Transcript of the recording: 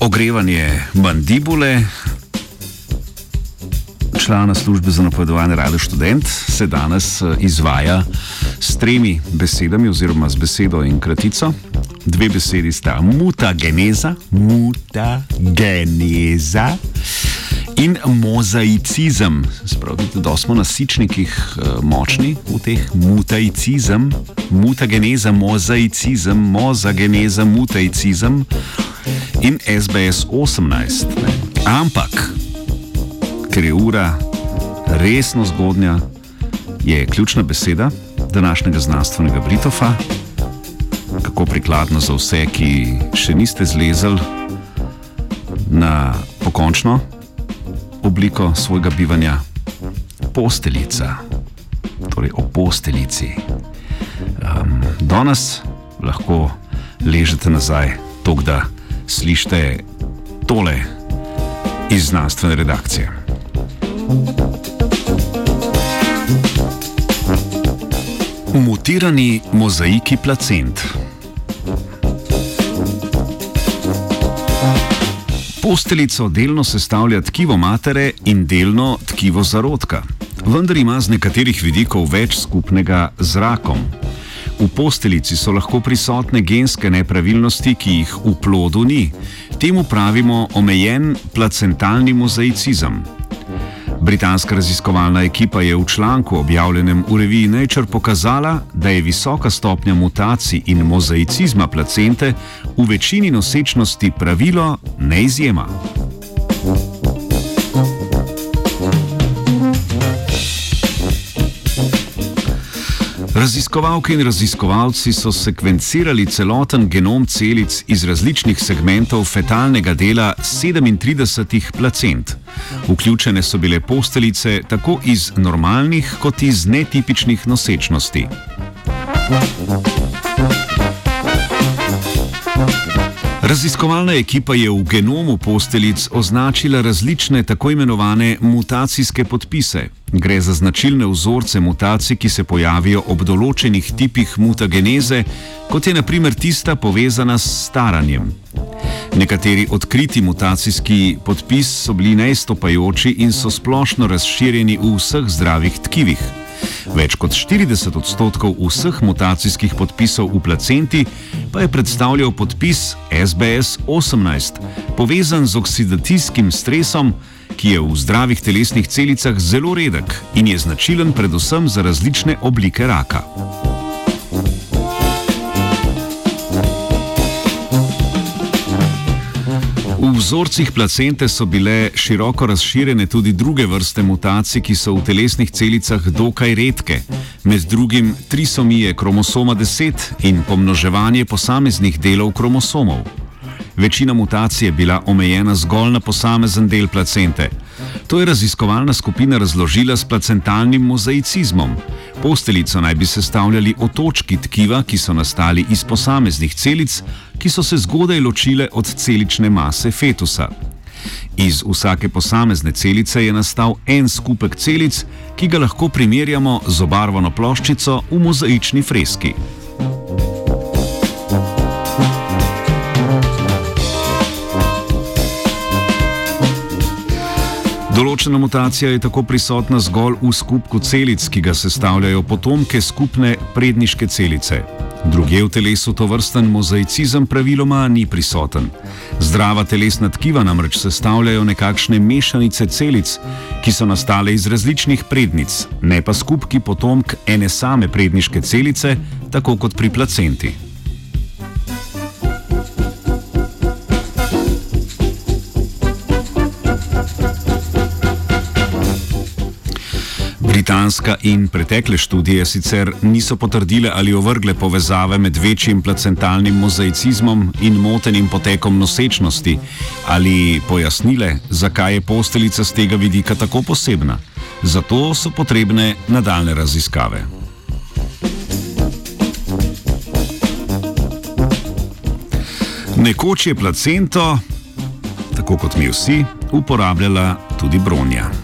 ogrevanje mandibule. Člana službe za napovedovanje Radio Student se danes eh, izvaja s tremi besedami, oziroma z besedo in kratico. Dve besedi sta mutageneza, mutageneza in mozaicizem. Spravite, da smo na sičnikih uh, močni v teh mutaicizem, mutageneza, mozaicizem, mozageneza, mutaicizem in SBS 18. Ne. Ampak, ker je ura resno zgodnja, je ključna beseda današnjega znanstvenega Britofa. Kako prikladno za vse, ki še niste zlezali na pokončno obliko svojega bivanja, posteljica, torej o posteljici. Um, danes lahko ležete nazaj, tako da slišite tole iz znanstvene redakcije. Mutirani mozaiki placent. Posteljico delno sestavlja tkivo matere in delno tkivo zarodka, vendar ima z nekaterih vidikov več skupnega z rakom. V posteljici so lahko prisotne genske nepravilnosti, ki jih v plodu ni. Temu pravimo omejen placentalni mozaicizem. Britanska raziskovalna ekipa je v članku objavljenem v reviji Nature pokazala, da je visoka stopnja mutacij in mozaicizma placente v večini nosečnosti pravilo, ne izjema. Raziskovalke in raziskovalci so sekvencirali celoten genom celic iz različnih segmentov fetalnega dela 37 placent. Vključene so bile posteljice tako iz normalnih kot iz netipičnih nosečnosti. Raziskovalna ekipa je v genomu posteljic označila različne tako imenovane mutacijske podpise. Gre za značilne vzorce mutacij, ki se pojavijo ob določenih tipih mutageneze, kot je naprimer tista povezana s staranjem. Nekateri odkriti mutacijski podpis so bili neizstopajoči in so splošno razširjeni v vseh zdravih tkivih. Več kot 40 odstotkov vseh mutacijskih podpisov v placenti pa je predstavljal podpis SBS 18, povezan z oksidacijskim stresom, ki je v zdravih telesnih celicah zelo redek in je značilen predvsem za različne oblike raka. V vzorcih placente so bile široko razširjene tudi druge vrste mutacij, ki so v telesnih celicah dokaj redke, med drugim trisomije kromosoma 10 in pomnoževanje posameznih delov kromosomov. Večina mutacij je bila omejena zgolj na posamezen del placente. To je raziskovalna skupina razložila s placentalnim mozaicizmom. Posteljico naj bi sestavljali otočki tkiva, ki so nastali iz posameznih celic, ki so se zgodaj ločile od celične mase fetusa. Iz vsake posamezne celice je nastal en skupek celic, ki ga lahko primerjamo z obarvano ploščico v mozaični freski. Določena mutacija je tako prisotna zgolj v skupku celic, ki ga sestavljajo potomke skupne predniške celice. Druge v telesu to vrsten mozaicizem praviloma ni prisoten. Zdrava telesna tkiva namreč sestavljajo nekakšne mešanice celic, ki so nastale iz različnih prednic, ne pa skupki potomk ene same predniške celice, tako kot pri placenti. Britanska in pretekle študije sicer niso potrdile ali ovrgle povezave med večjim placentalnim mozaicizmom in motenim potekom nosečnosti, ali pojasnile, zakaj je posteljica z tega vidika tako posebna. Zato so potrebne nadaljne raziskave. Nekoč je placento, tako kot mi vsi, uporabljala tudi bronja.